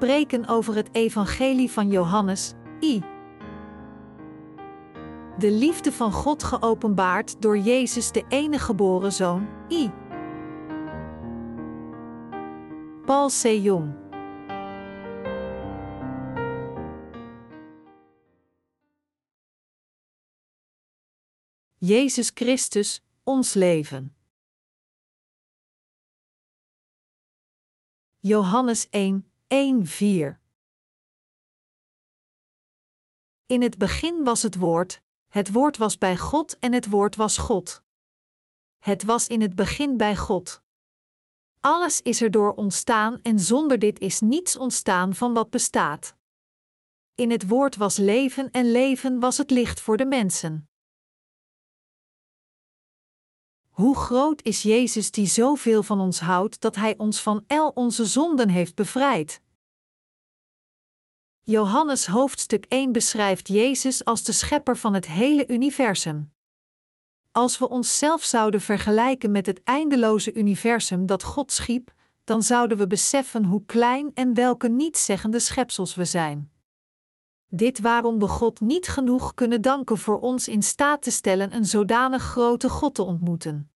preken over het Evangelie van Johannes, I. De liefde van God geopenbaard door Jezus, de enige geboren Zoon, I. Paul C. Jezus Christus, ons leven. Johannes 1, 1, 4. In het begin was het Woord, het Woord was bij God en het Woord was God. Het was in het begin bij God. Alles is er door ontstaan en zonder dit is niets ontstaan van wat bestaat. In het Woord was leven en leven was het licht voor de mensen. Hoe groot is Jezus die zoveel van ons houdt dat Hij ons van al onze zonden heeft bevrijd? Johannes hoofdstuk 1 beschrijft Jezus als de schepper van het hele universum. Als we onszelf zouden vergelijken met het eindeloze universum dat God schiep, dan zouden we beseffen hoe klein en welke nietszeggende schepsels we zijn. Dit waarom we God niet genoeg kunnen danken voor ons in staat te stellen een zodanig grote God te ontmoeten.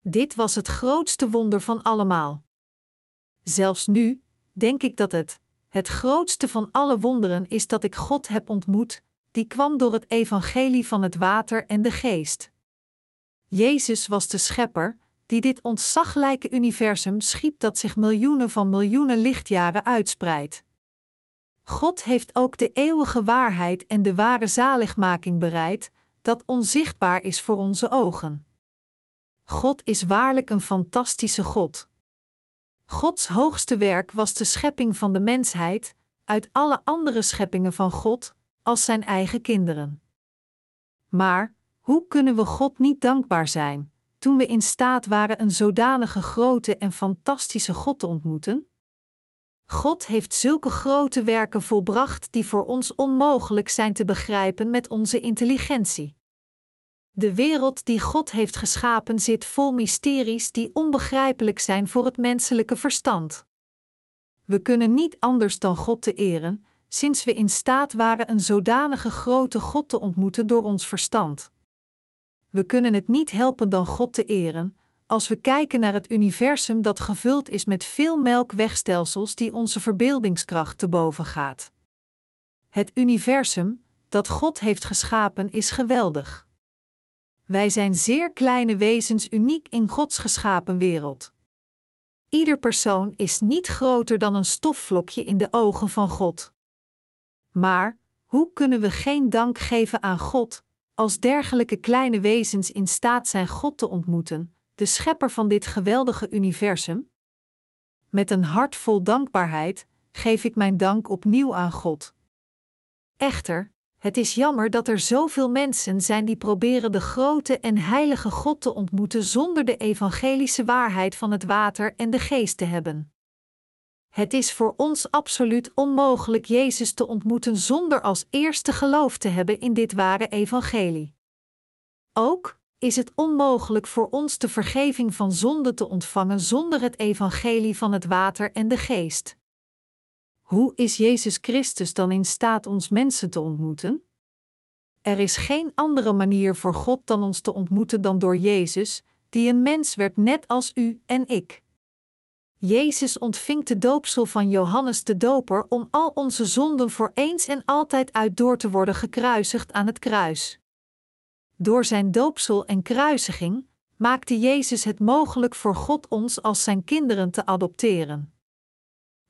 Dit was het grootste wonder van allemaal. Zelfs nu, denk ik dat het, het grootste van alle wonderen is dat ik God heb ontmoet, die kwam door het evangelie van het water en de geest. Jezus was de schepper, die dit ontzaglijke universum schiep dat zich miljoenen van miljoenen lichtjaren uitspreidt. God heeft ook de eeuwige waarheid en de ware zaligmaking bereid, dat onzichtbaar is voor onze ogen. God is waarlijk een fantastische God. Gods hoogste werk was de schepping van de mensheid, uit alle andere scheppingen van God, als zijn eigen kinderen. Maar, hoe kunnen we God niet dankbaar zijn, toen we in staat waren een zodanige grote en fantastische God te ontmoeten? God heeft zulke grote werken volbracht die voor ons onmogelijk zijn te begrijpen met onze intelligentie. De wereld die God heeft geschapen zit vol mysteries die onbegrijpelijk zijn voor het menselijke verstand. We kunnen niet anders dan God te eren, sinds we in staat waren een zodanige grote God te ontmoeten door ons verstand. We kunnen het niet helpen dan God te eren, als we kijken naar het universum dat gevuld is met veel melkwegstelsels die onze verbeeldingskracht te boven gaat. Het universum, dat God heeft geschapen, is geweldig. Wij zijn zeer kleine wezens uniek in Gods geschapen wereld. Ieder persoon is niet groter dan een stofvlokje in de ogen van God. Maar, hoe kunnen we geen dank geven aan God, als dergelijke kleine wezens in staat zijn God te ontmoeten, de schepper van dit geweldige universum? Met een hart vol dankbaarheid geef ik mijn dank opnieuw aan God. Echter, het is jammer dat er zoveel mensen zijn die proberen de grote en heilige God te ontmoeten zonder de evangelische waarheid van het water en de geest te hebben. Het is voor ons absoluut onmogelijk Jezus te ontmoeten zonder als eerste geloof te hebben in dit ware evangelie. Ook is het onmogelijk voor ons de vergeving van zonde te ontvangen zonder het evangelie van het water en de geest. Hoe is Jezus Christus dan in staat ons mensen te ontmoeten? Er is geen andere manier voor God dan ons te ontmoeten dan door Jezus, die een mens werd net als u en ik. Jezus ontving de doopsel van Johannes de Doper om al onze zonden voor eens en altijd uit door te worden gekruisigd aan het kruis. Door zijn doopsel en kruisiging maakte Jezus het mogelijk voor God ons als zijn kinderen te adopteren.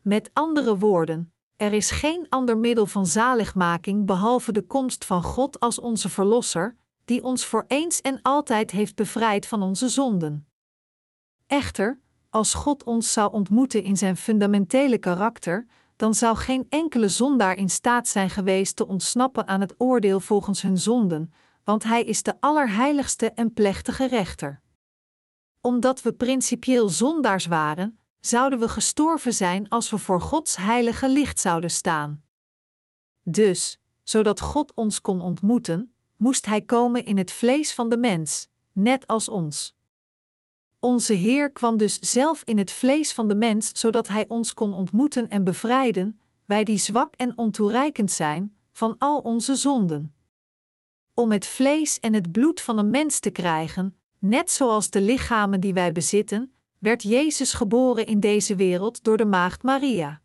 Met andere woorden, er is geen ander middel van zaligmaking behalve de komst van God als onze Verlosser, die ons voor eens en altijd heeft bevrijd van onze zonden. Echter, als God ons zou ontmoeten in zijn fundamentele karakter, dan zou geen enkele zondaar in staat zijn geweest te ontsnappen aan het oordeel volgens hun zonden, want Hij is de allerheiligste en plechtige rechter. Omdat we principieel zondaars waren, zouden we gestorven zijn als we voor Gods heilige licht zouden staan. Dus, zodat God ons kon ontmoeten, moest Hij komen in het vlees van de mens, net als ons. Onze Heer kwam dus zelf in het vlees van de mens, zodat Hij ons kon ontmoeten en bevrijden, wij die zwak en ontoereikend zijn, van al onze zonden. Om het vlees en het bloed van een mens te krijgen, net zoals de lichamen die wij bezitten, werd Jezus geboren in deze wereld door de maagd Maria.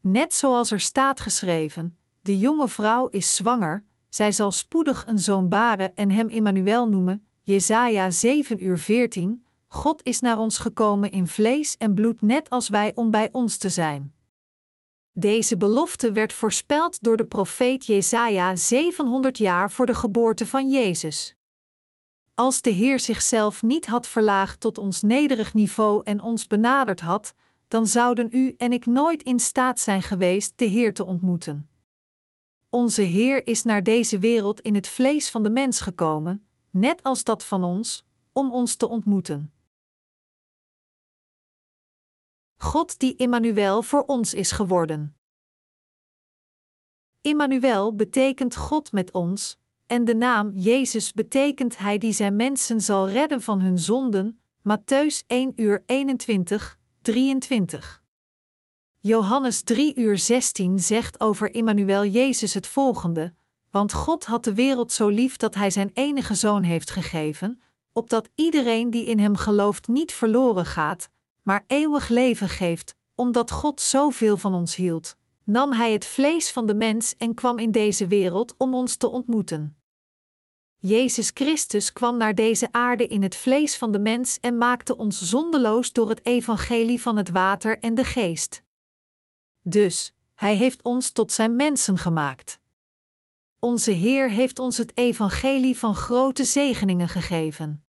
Net zoals er staat geschreven: de jonge vrouw is zwanger, zij zal spoedig een zoon baren en hem Immanuel noemen. Jesaja 7 uur 14. God is naar ons gekomen in vlees en bloed net als wij om bij ons te zijn. Deze belofte werd voorspeld door de profeet Jesaja 700 jaar voor de geboorte van Jezus. Als de Heer zichzelf niet had verlaagd tot ons nederig niveau en ons benaderd had, dan zouden u en ik nooit in staat zijn geweest de Heer te ontmoeten. Onze Heer is naar deze wereld in het vlees van de mens gekomen, net als dat van ons, om ons te ontmoeten. God die Immanuel voor ons is geworden. Immanuel betekent God met ons, en de naam Jezus betekent Hij die zijn mensen zal redden van hun zonden. Matthäus 1 uur 21, 23. Johannes 3 uur 16 zegt over Immanuel Jezus het volgende: Want God had de wereld zo lief dat Hij zijn enige zoon heeft gegeven, opdat iedereen die in Hem gelooft niet verloren gaat, maar eeuwig leven geeft, omdat God zoveel van ons hield nam Hij het vlees van de mens en kwam in deze wereld om ons te ontmoeten. Jezus Christus kwam naar deze aarde in het vlees van de mens en maakte ons zondeloos door het evangelie van het water en de geest. Dus, Hij heeft ons tot Zijn mensen gemaakt. Onze Heer heeft ons het evangelie van grote zegeningen gegeven.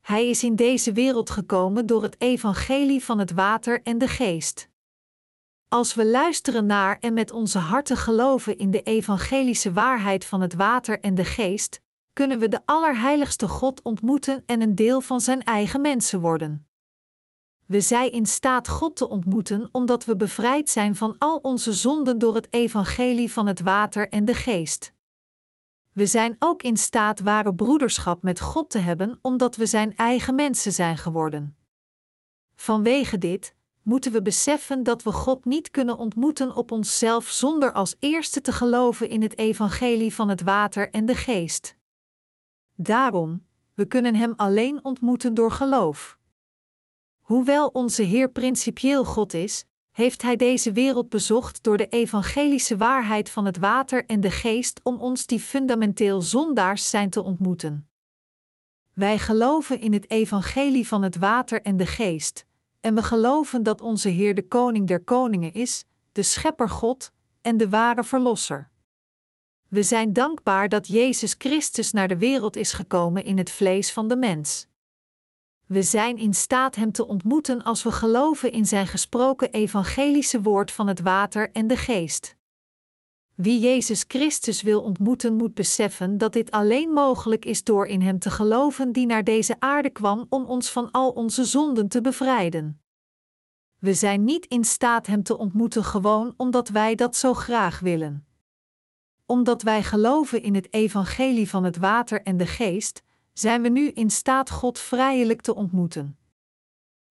Hij is in deze wereld gekomen door het evangelie van het water en de geest. Als we luisteren naar en met onze harten geloven in de evangelische waarheid van het water en de geest, kunnen we de Allerheiligste God ontmoeten en een deel van Zijn eigen mensen worden. We zijn in staat God te ontmoeten omdat we bevrijd zijn van al onze zonden door het evangelie van het water en de geest. We zijn ook in staat ware broederschap met God te hebben omdat we Zijn eigen mensen zijn geworden. Vanwege dit, moeten we beseffen dat we God niet kunnen ontmoeten op onszelf zonder als eerste te geloven in het evangelie van het water en de geest. Daarom, we kunnen Hem alleen ontmoeten door geloof. Hoewel onze Heer principieel God is, heeft Hij deze wereld bezocht door de evangelische waarheid van het water en de geest om ons die fundamenteel zondaars zijn te ontmoeten. Wij geloven in het evangelie van het water en de geest, en we geloven dat onze Heer de Koning der Koningen is, de Schepper God en de ware Verlosser. We zijn dankbaar dat Jezus Christus naar de wereld is gekomen in het vlees van de mens. We zijn in staat Hem te ontmoeten als we geloven in Zijn gesproken evangelische woord van het water en de geest. Wie Jezus Christus wil ontmoeten, moet beseffen dat dit alleen mogelijk is door in Hem te geloven die naar deze aarde kwam om ons van al onze zonden te bevrijden. We zijn niet in staat Hem te ontmoeten gewoon omdat wij dat zo graag willen. Omdat wij geloven in het evangelie van het water en de geest, zijn we nu in staat God vrijelijk te ontmoeten.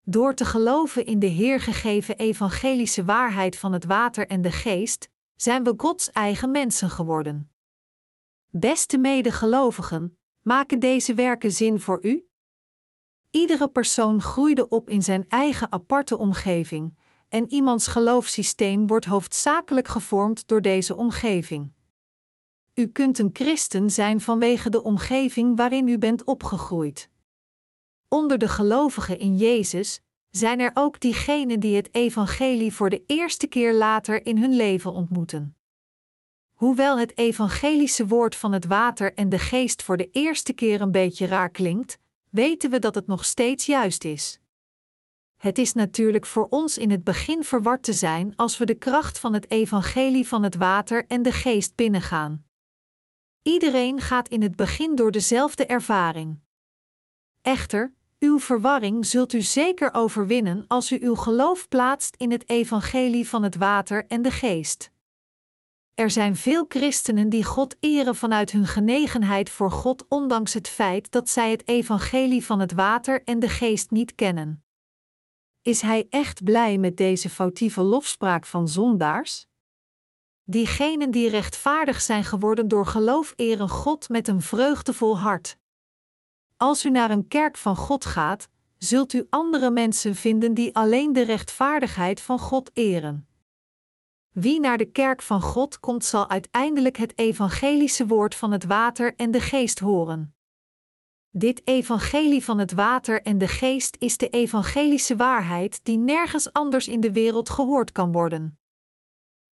Door te geloven in de Heer gegeven evangelische waarheid van het water en de geest, zijn we Gods eigen mensen geworden. Beste medegelovigen, maken deze werken zin voor u? Iedere persoon groeide op in zijn eigen aparte omgeving, en iemands geloofssysteem wordt hoofdzakelijk gevormd door deze omgeving. U kunt een christen zijn vanwege de omgeving waarin u bent opgegroeid. Onder de gelovigen in Jezus zijn er ook diegenen die het evangelie voor de eerste keer later in hun leven ontmoeten. Hoewel het evangelische woord van het water en de geest voor de eerste keer een beetje raar klinkt, weten we dat het nog steeds juist is. Het is natuurlijk voor ons in het begin verward te zijn als we de kracht van het evangelie van het water en de geest binnengaan. Iedereen gaat in het begin door dezelfde ervaring. Echter, uw verwarring zult u zeker overwinnen als u uw geloof plaatst in het evangelie van het water en de geest. Er zijn veel christenen die God eren vanuit hun genegenheid voor God, ondanks het feit dat zij het evangelie van het water en de geest niet kennen. Is Hij echt blij met deze foutieve lofspraak van zondaars? Diegenen die rechtvaardig zijn geworden door geloof eren God met een vreugdevol hart. Als u naar een kerk van God gaat, zult u andere mensen vinden die alleen de rechtvaardigheid van God eren. Wie naar de kerk van God komt, zal uiteindelijk het evangelische woord van het water en de geest horen. Dit evangelie van het water en de geest is de evangelische waarheid die nergens anders in de wereld gehoord kan worden.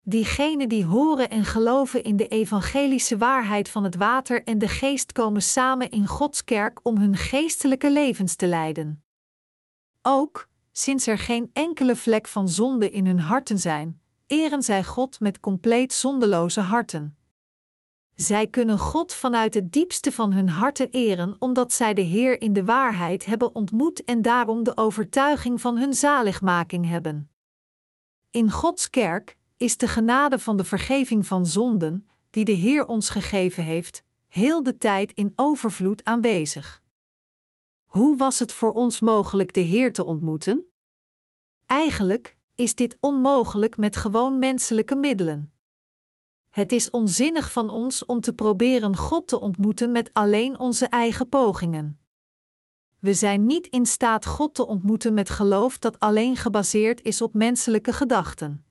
Diegenen die horen en geloven in de evangelische waarheid van het water en de geest komen samen in Gods kerk om hun geestelijke levens te leiden. Ook, sinds er geen enkele vlek van zonde in hun harten zijn, eren zij God met compleet zondeloze harten. Zij kunnen God vanuit het diepste van hun harten eren omdat zij de Heer in de waarheid hebben ontmoet en daarom de overtuiging van hun zaligmaking hebben. In Gods kerk is de genade van de vergeving van zonden, die de Heer ons gegeven heeft, heel de tijd in overvloed aanwezig. Hoe was het voor ons mogelijk de Heer te ontmoeten? Eigenlijk is dit onmogelijk met gewoon menselijke middelen. Het is onzinnig van ons om te proberen God te ontmoeten met alleen onze eigen pogingen. We zijn niet in staat God te ontmoeten met geloof dat alleen gebaseerd is op menselijke gedachten.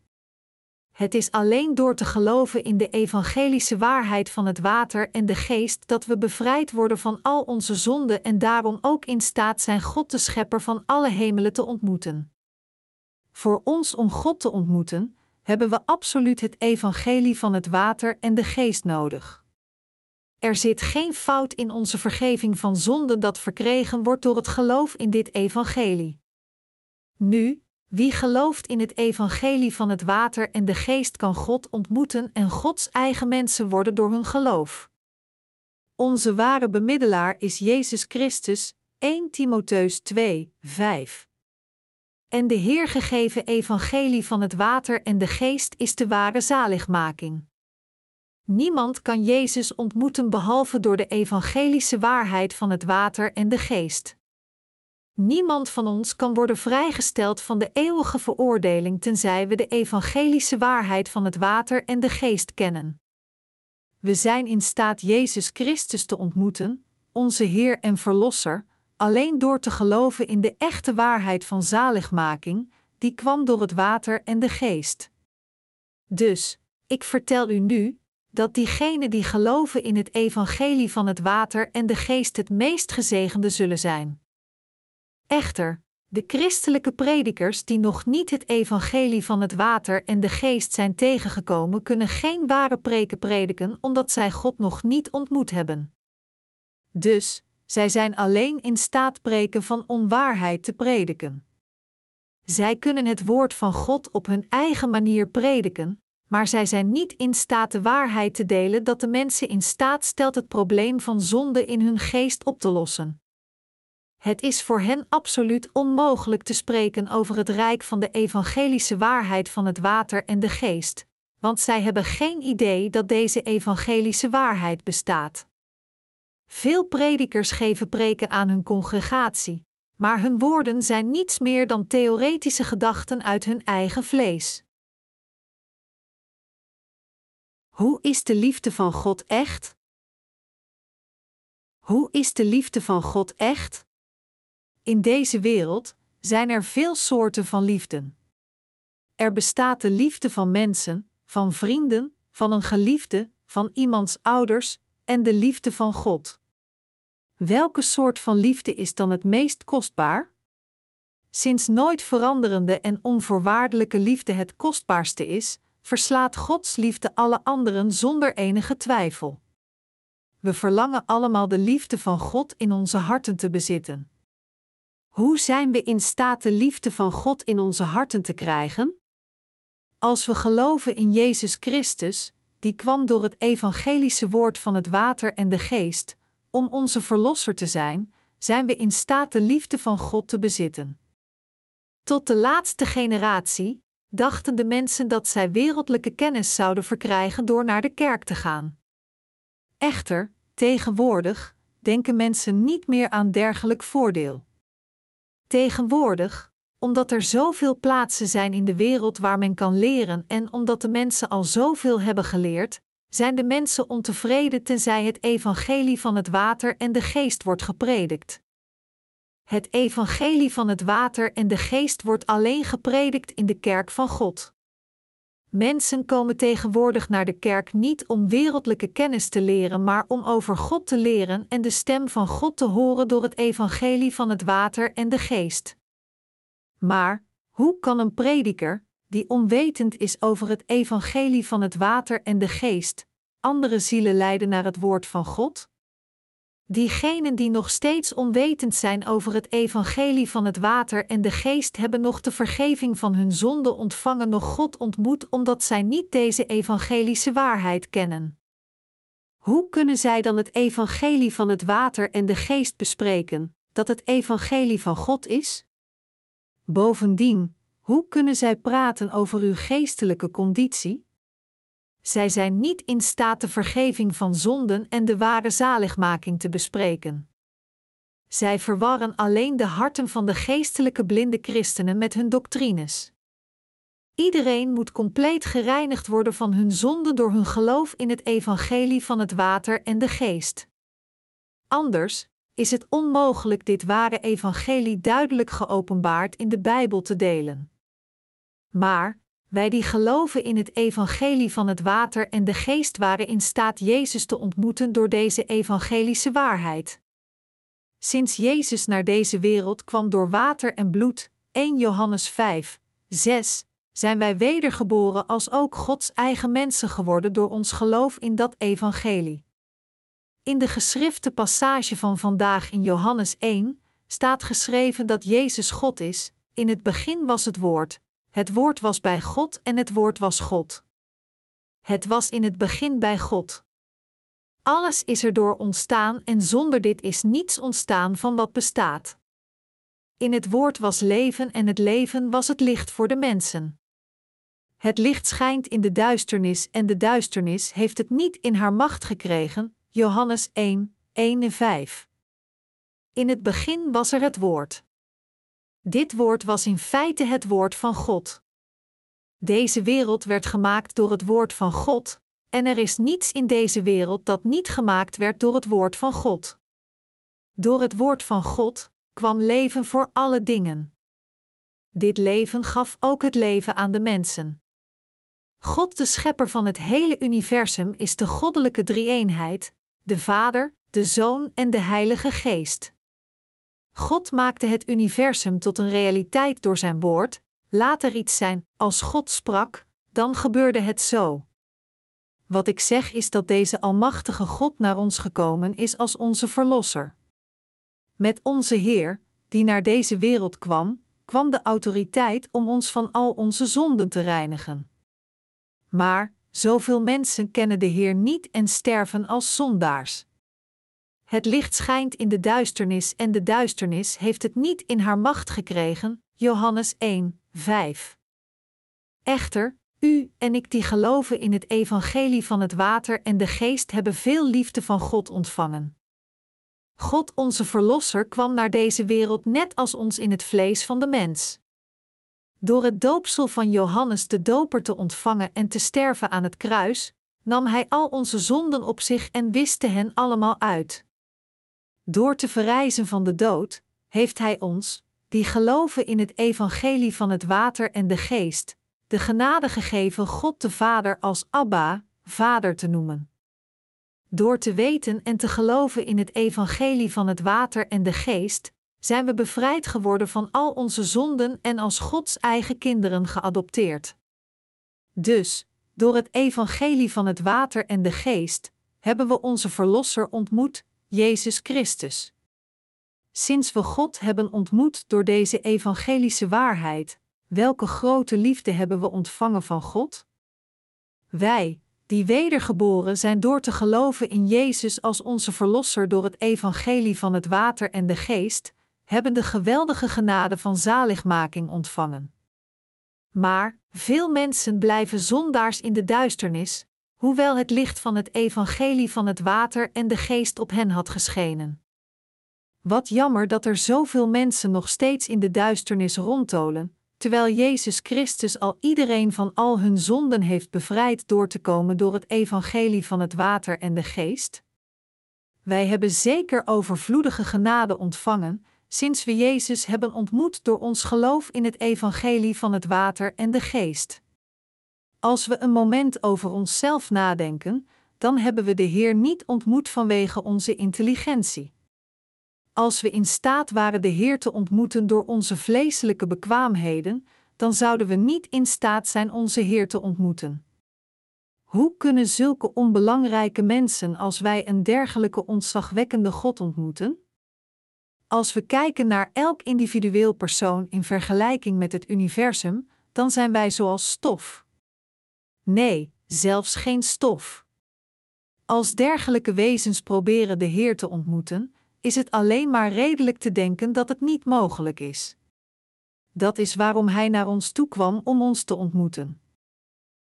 Het is alleen door te geloven in de evangelische waarheid van het water en de geest dat we bevrijd worden van al onze zonden en daarom ook in staat zijn God de schepper van alle hemelen te ontmoeten. Voor ons om God te ontmoeten, hebben we absoluut het evangelie van het water en de geest nodig. Er zit geen fout in onze vergeving van zonden dat verkregen wordt door het geloof in dit evangelie. Nu, wie gelooft in het evangelie van het water en de geest kan God ontmoeten en Gods eigen mensen worden door hun geloof. Onze ware bemiddelaar is Jezus Christus, 1 Timotheus 2, 5. En de Heer gegeven evangelie van het water en de geest is de ware zaligmaking. Niemand kan Jezus ontmoeten behalve door de evangelische waarheid van het water en de geest. Niemand van ons kan worden vrijgesteld van de eeuwige veroordeling tenzij we de evangelische waarheid van het water en de geest kennen. We zijn in staat Jezus Christus te ontmoeten, onze Heer en Verlosser, alleen door te geloven in de echte waarheid van zaligmaking, die kwam door het water en de geest. Dus, ik vertel u nu, dat diegenen die geloven in het evangelie van het water en de geest het meest gezegende zullen zijn. Echter, de christelijke predikers die nog niet het evangelie van het water en de geest zijn tegengekomen, kunnen geen ware preken prediken omdat zij God nog niet ontmoet hebben. Dus, zij zijn alleen in staat preken van onwaarheid te prediken. Zij kunnen het woord van God op hun eigen manier prediken, maar zij zijn niet in staat de waarheid te delen dat de mensen in staat stelt het probleem van zonde in hun geest op te lossen. Het is voor hen absoluut onmogelijk te spreken over het rijk van de evangelische waarheid van het water en de geest, want zij hebben geen idee dat deze evangelische waarheid bestaat. Veel predikers geven preken aan hun congregatie, maar hun woorden zijn niets meer dan theoretische gedachten uit hun eigen vlees. Hoe is de liefde van God echt? Hoe is de liefde van God echt? In deze wereld zijn er veel soorten van liefden. Er bestaat de liefde van mensen, van vrienden, van een geliefde, van iemands ouders en de liefde van God. Welke soort van liefde is dan het meest kostbaar? Sinds nooit veranderende en onvoorwaardelijke liefde het kostbaarste is, verslaat Gods liefde alle anderen zonder enige twijfel. We verlangen allemaal de liefde van God in onze harten te bezitten. Hoe zijn we in staat de liefde van God in onze harten te krijgen? Als we geloven in Jezus Christus, die kwam door het evangelische woord van het water en de geest, om onze verlosser te zijn, zijn we in staat de liefde van God te bezitten. Tot de laatste generatie, dachten de mensen dat zij wereldlijke kennis zouden verkrijgen door naar de kerk te gaan. Echter, tegenwoordig denken mensen niet meer aan dergelijk voordeel. Tegenwoordig, omdat er zoveel plaatsen zijn in de wereld waar men kan leren en omdat de mensen al zoveel hebben geleerd, zijn de mensen ontevreden tenzij het evangelie van het water en de geest wordt gepredikt. Het evangelie van het water en de geest wordt alleen gepredikt in de kerk van God. Mensen komen tegenwoordig naar de kerk niet om wereldlijke kennis te leren, maar om over God te leren en de stem van God te horen door het evangelie van het water en de geest. Maar hoe kan een prediker, die onwetend is over het evangelie van het water en de geest, andere zielen leiden naar het woord van God? Diegenen die nog steeds onwetend zijn over het evangelie van het water en de geest hebben nog de vergeving van hun zonde ontvangen, nog God ontmoet, omdat zij niet deze evangelische waarheid kennen. Hoe kunnen zij dan het evangelie van het water en de geest bespreken, dat het evangelie van God is? Bovendien, hoe kunnen zij praten over uw geestelijke conditie? Zij zijn niet in staat de vergeving van zonden en de ware zaligmaking te bespreken. Zij verwarren alleen de harten van de geestelijke blinde christenen met hun doctrines. Iedereen moet compleet gereinigd worden van hun zonden door hun geloof in het evangelie van het water en de geest. Anders is het onmogelijk dit ware evangelie duidelijk geopenbaard in de Bijbel te delen. Maar wij die geloven in het evangelie van het water en de geest waren in staat Jezus te ontmoeten door deze evangelische waarheid. Sinds Jezus naar deze wereld kwam door water en bloed, 1 Johannes 5, 6, zijn wij wedergeboren als ook Gods eigen mensen geworden door ons geloof in dat evangelie. In de geschrifte passage van vandaag in Johannes 1 staat geschreven dat Jezus God is, in het begin was het woord, het woord was bij God en het woord was God. Het was in het begin bij God. Alles is erdoor ontstaan en zonder dit is niets ontstaan van wat bestaat. In het woord was leven en het leven was het licht voor de mensen. Het licht schijnt in de duisternis en de duisternis heeft het niet in haar macht gekregen. Johannes 1, 1 en 5. In het begin was er het woord. Dit woord was in feite het woord van God. Deze wereld werd gemaakt door het woord van God, en er is niets in deze wereld dat niet gemaakt werd door het woord van God. Door het woord van God kwam leven voor alle dingen. Dit leven gaf ook het leven aan de mensen. God, de schepper van het hele universum, is de goddelijke drie-eenheid: de Vader, de Zoon en de Heilige Geest. God maakte het universum tot een realiteit door zijn woord, laat er iets zijn, als God sprak, dan gebeurde het zo. Wat ik zeg is dat deze Almachtige God naar ons gekomen is als onze Verlosser. Met onze Heer, die naar deze wereld kwam, kwam de autoriteit om ons van al onze zonden te reinigen. Maar, zoveel mensen kennen de Heer niet en sterven als zondaars. Het licht schijnt in de duisternis en de duisternis heeft het niet in haar macht gekregen. Johannes 1, 5. Echter, u en ik die geloven in het evangelie van het water en de geest hebben veel liefde van God ontvangen. God onze Verlosser kwam naar deze wereld net als ons in het vlees van de mens. Door het doopsel van Johannes de Doper te ontvangen en te sterven aan het kruis, nam hij al onze zonden op zich en wiste hen allemaal uit. Door te verrijzen van de dood, heeft Hij ons, die geloven in het evangelie van het water en de geest, de genade gegeven God de Vader als Abba, Vader te noemen. Door te weten en te geloven in het evangelie van het water en de geest, zijn we bevrijd geworden van al onze zonden en als Gods eigen kinderen geadopteerd. Dus, door het evangelie van het water en de geest, hebben we onze Verlosser ontmoet, Jezus Christus. Sinds we God hebben ontmoet door deze evangelische waarheid, welke grote liefde hebben we ontvangen van God? Wij, die wedergeboren zijn door te geloven in Jezus als onze Verlosser door het evangelie van het water en de geest, hebben de geweldige genade van zaligmaking ontvangen. Maar veel mensen blijven zondaars in de duisternis, hoewel het licht van het evangelie van het water en de geest op hen had geschenen. Wat jammer dat er zoveel mensen nog steeds in de duisternis rondtolen, terwijl Jezus Christus al iedereen van al hun zonden heeft bevrijd door te komen door het evangelie van het water en de geest? Wij hebben zeker overvloedige genade ontvangen, sinds we Jezus hebben ontmoet door ons geloof in het evangelie van het water en de geest. Als we een moment over onszelf nadenken, dan hebben we de Heer niet ontmoet vanwege onze intelligentie. Als we in staat waren de Heer te ontmoeten door onze vleeselijke bekwaamheden, dan zouden we niet in staat zijn onze Heer te ontmoeten. Hoe kunnen zulke onbelangrijke mensen als wij een dergelijke ontzagwekkende God ontmoeten? Als we kijken naar elk individueel persoon in vergelijking met het universum, dan zijn wij zoals stof. Nee, zelfs geen stof. Als dergelijke wezens proberen de Heer te ontmoeten, is het alleen maar redelijk te denken dat het niet mogelijk is. Dat is waarom Hij naar ons toe kwam om ons te ontmoeten.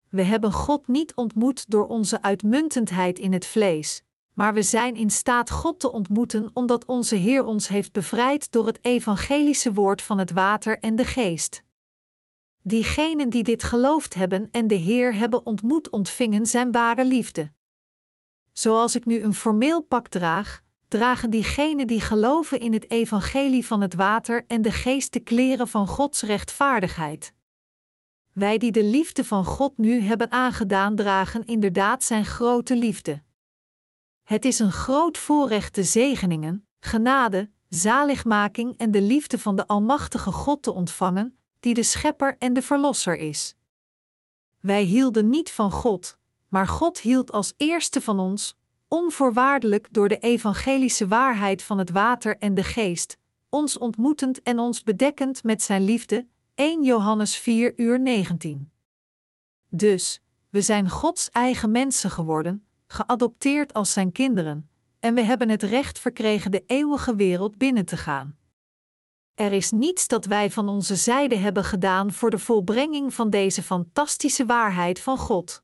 We hebben God niet ontmoet door onze uitmuntendheid in het vlees, maar we zijn in staat God te ontmoeten omdat onze Heer ons heeft bevrijd door het evangelische woord van het water en de geest. Diegenen die dit geloofd hebben en de Heer hebben ontmoet, ontvingen zijn ware liefde. Zoals ik nu een formeel pak draag, dragen diegenen die geloven in het evangelie van het water en de geest de kleren van Gods rechtvaardigheid. Wij die de liefde van God nu hebben aangedaan, dragen inderdaad zijn grote liefde. Het is een groot voorrecht de zegeningen, genade, zaligmaking en de liefde van de Almachtige God te ontvangen, die de Schepper en de Verlosser is. Wij hielden niet van God, maar God hield als eerste van ons, onvoorwaardelijk door de evangelische waarheid van het water en de geest, ons ontmoetend en ons bedekkend met zijn liefde. 1 Johannes 4 uur 19. Dus, we zijn Gods eigen mensen geworden, geadopteerd als zijn kinderen, en we hebben het recht verkregen de eeuwige wereld binnen te gaan. Er is niets dat wij van onze zijde hebben gedaan voor de volbrenging van deze fantastische waarheid van God.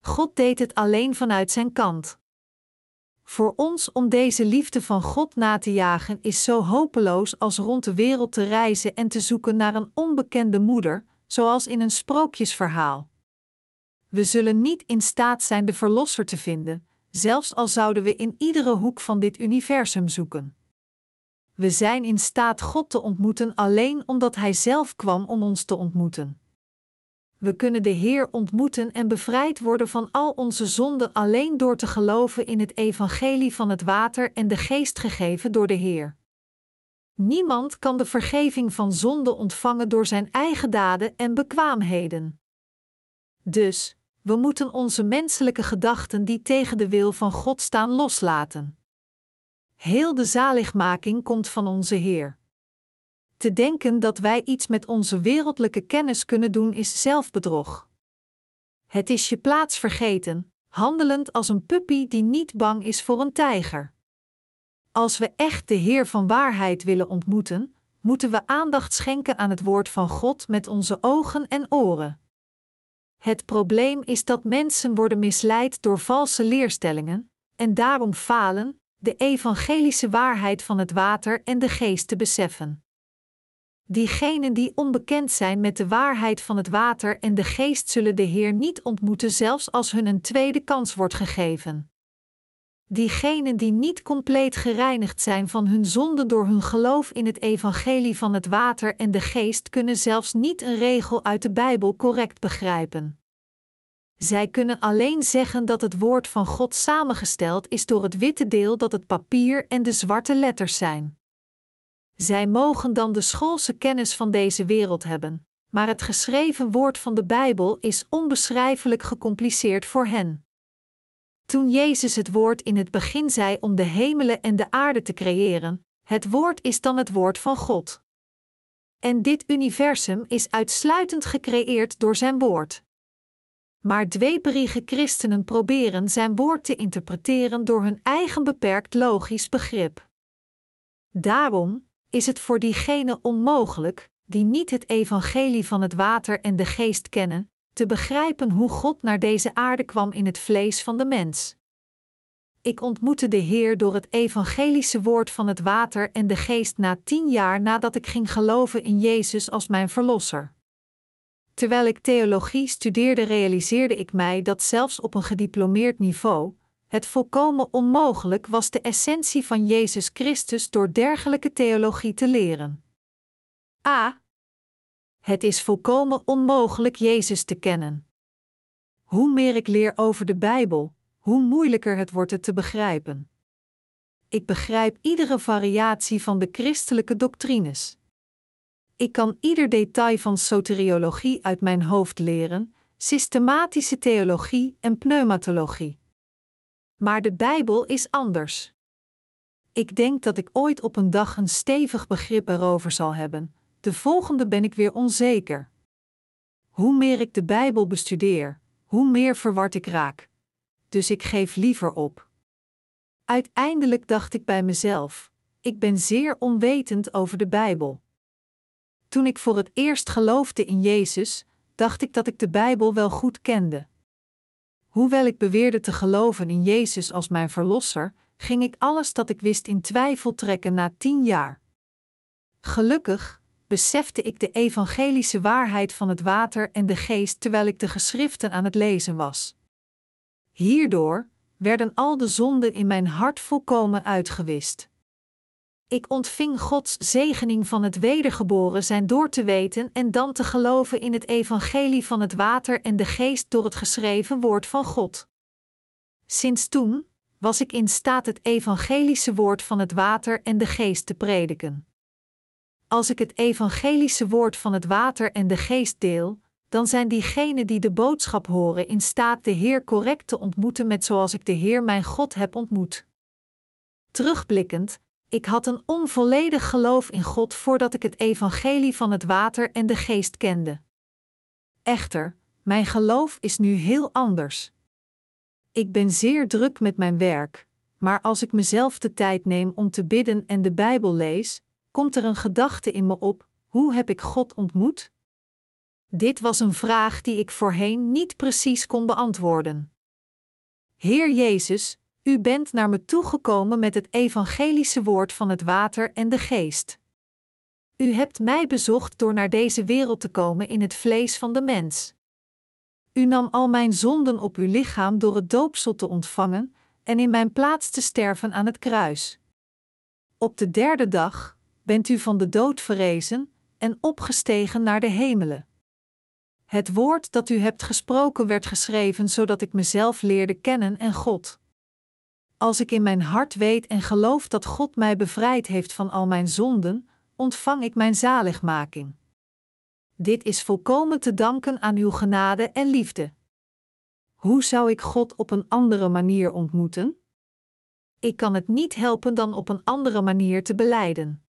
God deed het alleen vanuit zijn kant. Voor ons om deze liefde van God na te jagen is zo hopeloos als rond de wereld te reizen en te zoeken naar een onbekende moeder, zoals in een sprookjesverhaal. We zullen niet in staat zijn de Verlosser te vinden, zelfs al zouden we in iedere hoek van dit universum zoeken. We zijn in staat God te ontmoeten alleen omdat Hij zelf kwam om ons te ontmoeten. We kunnen de Heer ontmoeten en bevrijd worden van al onze zonden alleen door te geloven in het evangelie van het water en de geest gegeven door de Heer. Niemand kan de vergeving van zonde ontvangen door zijn eigen daden en bekwaamheden. Dus, we moeten onze menselijke gedachten die tegen de wil van God staan loslaten. Heel de zaligmaking komt van onze Heer. Te denken dat wij iets met onze wereldlijke kennis kunnen doen is zelfbedrog. Het is je plaats vergeten, handelend als een puppy die niet bang is voor een tijger. Als we echt de Heer van waarheid willen ontmoeten, moeten we aandacht schenken aan het woord van God met onze ogen en oren. Het probleem is dat mensen worden misleid door valse leerstellingen en daarom falen de evangelische waarheid van het water en de geest te beseffen. Diegenen die onbekend zijn met de waarheid van het water en de geest zullen de Heer niet ontmoeten, zelfs als hun een tweede kans wordt gegeven. Diegenen die niet compleet gereinigd zijn van hun zonde door hun geloof in het evangelie van het water en de geest, kunnen zelfs niet een regel uit de Bijbel correct begrijpen. Zij kunnen alleen zeggen dat het woord van God samengesteld is door het witte deel dat het papier en de zwarte letters zijn. Zij mogen dan de schoolse kennis van deze wereld hebben, maar het geschreven woord van de Bijbel is onbeschrijfelijk gecompliceerd voor hen. Toen Jezus het woord in het begin zei om de hemelen en de aarde te creëren, het woord is dan het woord van God. En dit universum is uitsluitend gecreëerd door zijn woord. Maar dweperige christenen proberen zijn woord te interpreteren door hun eigen beperkt logisch begrip. Daarom is het voor diegenen onmogelijk die niet het evangelie van het water en de geest kennen, te begrijpen hoe God naar deze aarde kwam in het vlees van de mens. Ik ontmoette de Heer door het evangelische woord van het water en de geest na tien jaar nadat ik ging geloven in Jezus als mijn Verlosser. Terwijl ik theologie studeerde, realiseerde ik mij dat zelfs op een gediplomeerd niveau het volkomen onmogelijk was de essentie van Jezus Christus door dergelijke theologie te leren. A. Het is volkomen onmogelijk Jezus te kennen. Hoe meer ik leer over de Bijbel, hoe moeilijker het wordt het te begrijpen. Ik begrijp iedere variatie van de christelijke doctrines. Ik kan ieder detail van soteriologie uit mijn hoofd leren, systematische theologie en pneumatologie. Maar de Bijbel is anders. Ik denk dat ik ooit op een dag een stevig begrip erover zal hebben, de volgende ben ik weer onzeker. Hoe meer ik de Bijbel bestudeer, hoe meer verward ik raak. Dus ik geef liever op. Uiteindelijk dacht ik bij mezelf: ik ben zeer onwetend over de Bijbel. Toen ik voor het eerst geloofde in Jezus, dacht ik dat ik de Bijbel wel goed kende. Hoewel ik beweerde te geloven in Jezus als mijn verlosser, ging ik alles dat ik wist in twijfel trekken na tien jaar. Gelukkig besefte ik de evangelische waarheid van het water en de geest terwijl ik de geschriften aan het lezen was. Hierdoor werden al de zonden in mijn hart volkomen uitgewist. Ik ontving Gods zegening van het wedergeboren zijn door te weten en dan te geloven in het evangelie van het water en de geest door het geschreven woord van God. Sinds toen was ik in staat het evangelische woord van het water en de geest te prediken. Als ik het evangelische woord van het water en de geest deel, dan zijn diegenen die de boodschap horen in staat de Heer correct te ontmoeten met zoals ik de Heer mijn God heb ontmoet. Terugblikkend, ik had een onvolledig geloof in God voordat ik het evangelie van het water en de geest kende. Echter, mijn geloof is nu heel anders. Ik ben zeer druk met mijn werk, maar als ik mezelf de tijd neem om te bidden en de Bijbel lees, komt er een gedachte in me op: hoe heb ik God ontmoet? Dit was een vraag die ik voorheen niet precies kon beantwoorden. Heer Jezus, u bent naar me toegekomen met het evangelische woord van het water en de geest. U hebt mij bezocht door naar deze wereld te komen in het vlees van de mens. U nam al mijn zonden op uw lichaam door het doopsel te ontvangen en in mijn plaats te sterven aan het kruis. Op de derde dag bent u van de dood verrezen en opgestegen naar de hemelen. Het woord dat u hebt gesproken werd geschreven zodat ik mezelf leerde kennen en God. Als ik in mijn hart weet en geloof dat God mij bevrijd heeft van al mijn zonden, ontvang ik mijn zaligmaking. Dit is volkomen te danken aan uw genade en liefde. Hoe zou ik God op een andere manier ontmoeten? Ik kan het niet helpen dan op een andere manier te beleiden.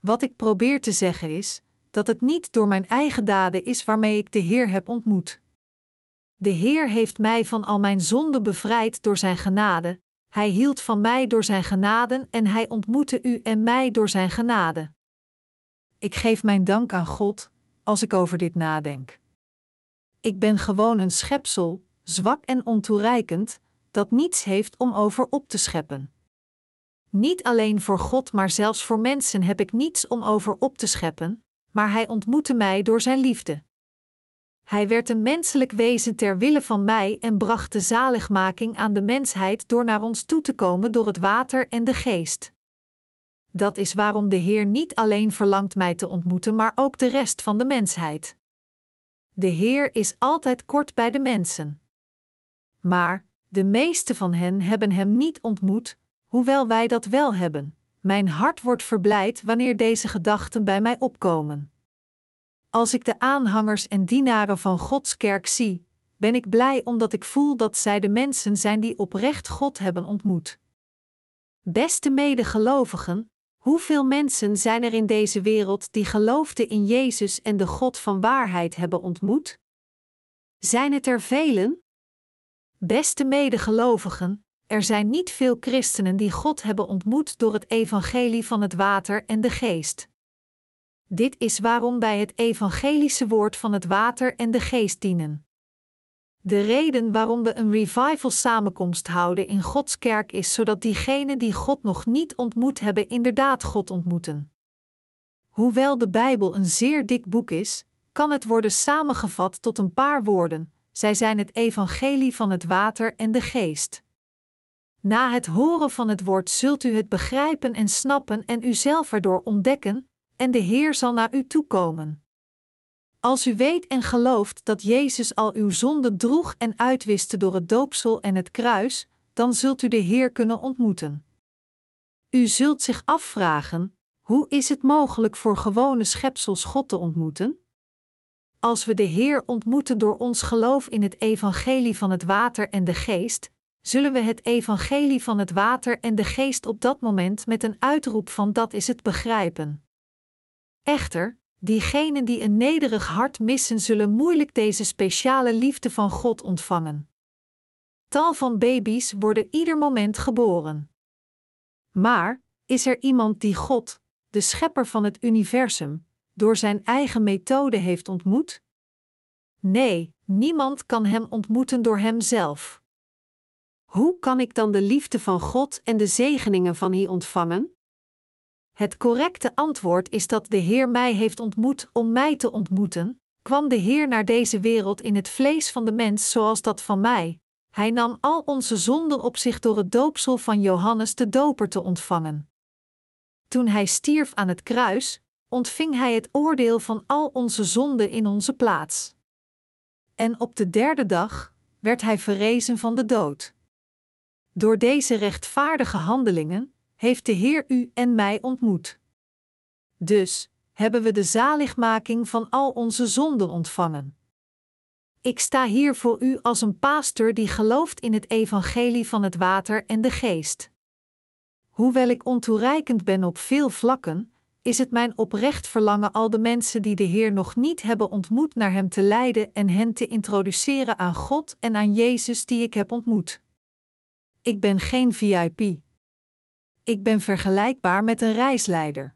Wat ik probeer te zeggen is dat het niet door mijn eigen daden is waarmee ik de Heer heb ontmoet. De Heer heeft mij van al mijn zonden bevrijd door Zijn genade, Hij hield van mij door Zijn genade en Hij ontmoette u en mij door Zijn genade. Ik geef mijn dank aan God als ik over dit nadenk. Ik ben gewoon een schepsel, zwak en ontoereikend, dat niets heeft om over op te scheppen. Niet alleen voor God, maar zelfs voor mensen heb ik niets om over op te scheppen, maar Hij ontmoette mij door Zijn liefde. Hij werd een menselijk wezen ter wille van mij en bracht de zaligmaking aan de mensheid door naar ons toe te komen door het water en de geest. Dat is waarom de Heer niet alleen verlangt mij te ontmoeten, maar ook de rest van de mensheid. De Heer is altijd kort bij de mensen. Maar de meeste van hen hebben Hem niet ontmoet, hoewel wij dat wel hebben. Mijn hart wordt verblijd wanneer deze gedachten bij mij opkomen. Als ik de aanhangers en dienaren van Gods kerk zie, ben ik blij omdat ik voel dat zij de mensen zijn die oprecht God hebben ontmoet. Beste medegelovigen, hoeveel mensen zijn er in deze wereld die geloofden in Jezus en de God van waarheid hebben ontmoet? Zijn het er velen? Beste medegelovigen, er zijn niet veel christenen die God hebben ontmoet door het evangelie van het water en de geest. Dit is waarom wij het evangelische woord van het water en de geest dienen. De reden waarom we een revival samenkomst houden in Gods kerk is zodat diegenen die God nog niet ontmoet hebben inderdaad God ontmoeten. Hoewel de Bijbel een zeer dik boek is, kan het worden samengevat tot een paar woorden. Zij zijn het evangelie van het water en de geest. Na het horen van het woord zult u het begrijpen en snappen en uzelf erdoor ontdekken, en de Heer zal naar u toekomen. Als u weet en gelooft dat Jezus al uw zonden droeg en uitwiste door het doopsel en het kruis, dan zult u de Heer kunnen ontmoeten. U zult zich afvragen: hoe is het mogelijk voor gewone schepsels God te ontmoeten? Als we de Heer ontmoeten door ons geloof in het evangelie van het water en de geest, zullen we het evangelie van het water en de geest op dat moment met een uitroep van dat is het begrijpen. Echter, diegenen die een nederig hart missen, zullen moeilijk deze speciale liefde van God ontvangen. Tal van baby's worden ieder moment geboren. Maar is er iemand die God, de schepper van het universum, door zijn eigen methode heeft ontmoet? Nee, niemand kan hem ontmoeten door hemzelf. Hoe kan ik dan de liefde van God en de zegeningen van Hij ontvangen? Het correcte antwoord is dat de Heer mij heeft ontmoet om mij te ontmoeten, kwam de Heer naar deze wereld in het vlees van de mens zoals dat van mij. Hij nam al onze zonden op zich door het doopsel van Johannes de Doper te ontvangen. Toen hij stierf aan het kruis, ontving hij het oordeel van al onze zonden in onze plaats. En op de derde dag werd hij verrezen van de dood. Door deze rechtvaardige handelingen heeft de Heer u en mij ontmoet. Dus hebben we de zaligmaking van al onze zonden ontvangen. Ik sta hier voor u als een pastor die gelooft in het evangelie van het water en de geest. Hoewel ik ontoereikend ben op veel vlakken, is het mijn oprecht verlangen al de mensen die de Heer nog niet hebben ontmoet naar Hem te leiden en hen te introduceren aan God en aan Jezus die ik heb ontmoet. Ik ben geen VIP. Ik ben vergelijkbaar met een reisleider.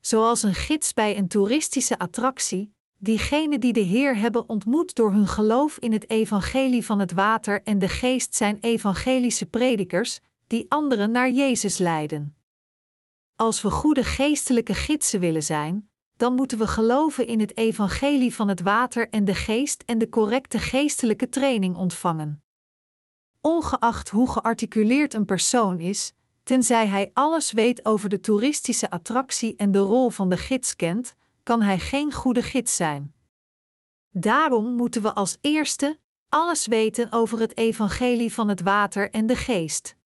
Zoals een gids bij een toeristische attractie, diegenen die de Heer hebben ontmoet door hun geloof in het evangelie van het water en de geest zijn evangelische predikers, die anderen naar Jezus leiden. Als we goede geestelijke gidsen willen zijn, dan moeten we geloven in het evangelie van het water en de geest en de correcte geestelijke training ontvangen. Ongeacht hoe gearticuleerd een persoon is, tenzij hij alles weet over de toeristische attractie en de rol van de gids kent, kan hij geen goede gids zijn. Daarom moeten we als eerste alles weten over het evangelie van het water en de geest.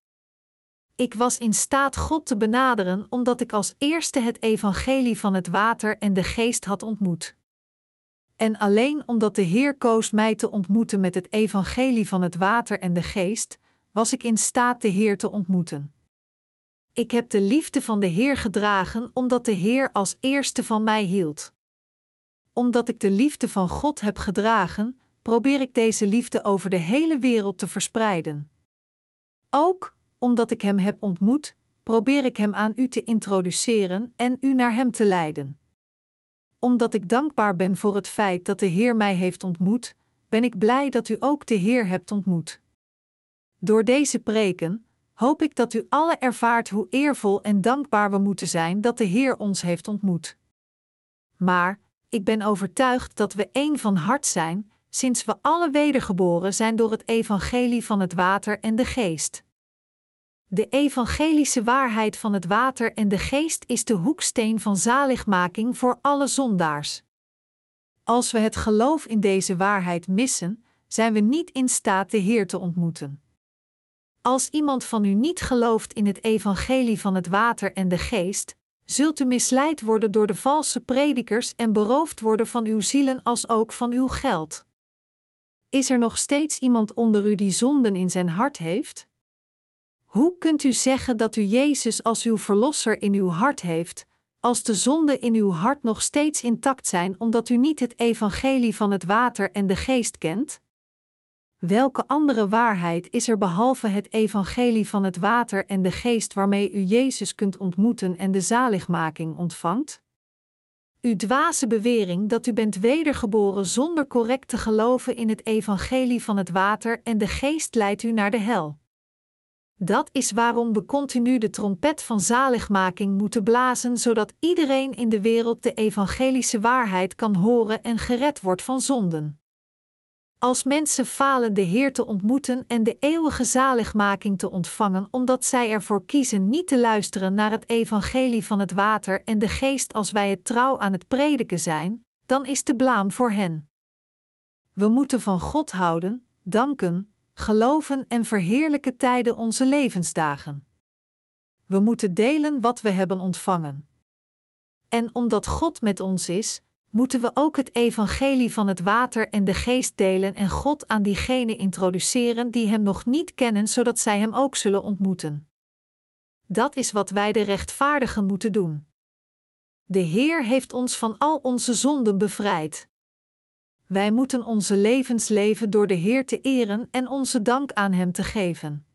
Ik was in staat God te benaderen omdat ik als eerste het evangelie van het water en de geest had ontmoet. En alleen omdat de Heer koos mij te ontmoeten met het evangelie van het water en de geest, was ik in staat de Heer te ontmoeten. Ik heb de liefde van de Heer gedragen omdat de Heer als eerste van mij hield. Omdat ik de liefde van God heb gedragen, probeer ik deze liefde over de hele wereld te verspreiden. Ook omdat ik Hem heb ontmoet, probeer ik Hem aan u te introduceren en u naar Hem te leiden. Omdat ik dankbaar ben voor het feit dat de Heer mij heeft ontmoet, ben ik blij dat u ook de Heer hebt ontmoet. Door deze preken hoop ik dat u alle ervaart hoe eervol en dankbaar we moeten zijn dat de Heer ons heeft ontmoet. Maar ik ben overtuigd dat we één van hart zijn, sinds we alle wedergeboren zijn door het evangelie van het water en de geest. De evangelische waarheid van het water en de geest is de hoeksteen van zaligmaking voor alle zondaars. Als we het geloof in deze waarheid missen, zijn we niet in staat de Heer te ontmoeten. Als iemand van u niet gelooft in het evangelie van het water en de geest, zult u misleid worden door de valse predikers en beroofd worden van uw zielen als ook van uw geld. Is er nog steeds iemand onder u die zonden in zijn hart heeft? Hoe kunt u zeggen dat u Jezus als uw verlosser in uw hart heeft, als de zonden in uw hart nog steeds intact zijn omdat u niet het evangelie van het water en de geest kent? Welke andere waarheid is er behalve het evangelie van het water en de geest waarmee u Jezus kunt ontmoeten en de zaligmaking ontvangt? Uw dwaze bewering dat u bent wedergeboren zonder correct te geloven in het evangelie van het water en de geest leidt u naar de hel. Dat is waarom we continu de trompet van zaligmaking moeten blazen, zodat iedereen in de wereld de evangelische waarheid kan horen en gered wordt van zonden. Als mensen falen de Heer te ontmoeten en de eeuwige zaligmaking te ontvangen, omdat zij ervoor kiezen niet te luisteren naar het evangelie van het water en de geest als wij het trouw aan het prediken zijn, dan is de blaam voor hen. We moeten van God houden, danken, geloven en verheerlijken tijden onze levensdagen. We moeten delen wat we hebben ontvangen. En omdat God met ons is, moeten we ook het evangelie van het water en de geest delen en God aan diegenen introduceren die Hem nog niet kennen, zodat zij Hem ook zullen ontmoeten. Dat is wat wij de rechtvaardigen moeten doen. De Heer heeft ons van al onze zonden bevrijd. Wij moeten onze levens leven door de Heer te eren en onze dank aan Hem te geven.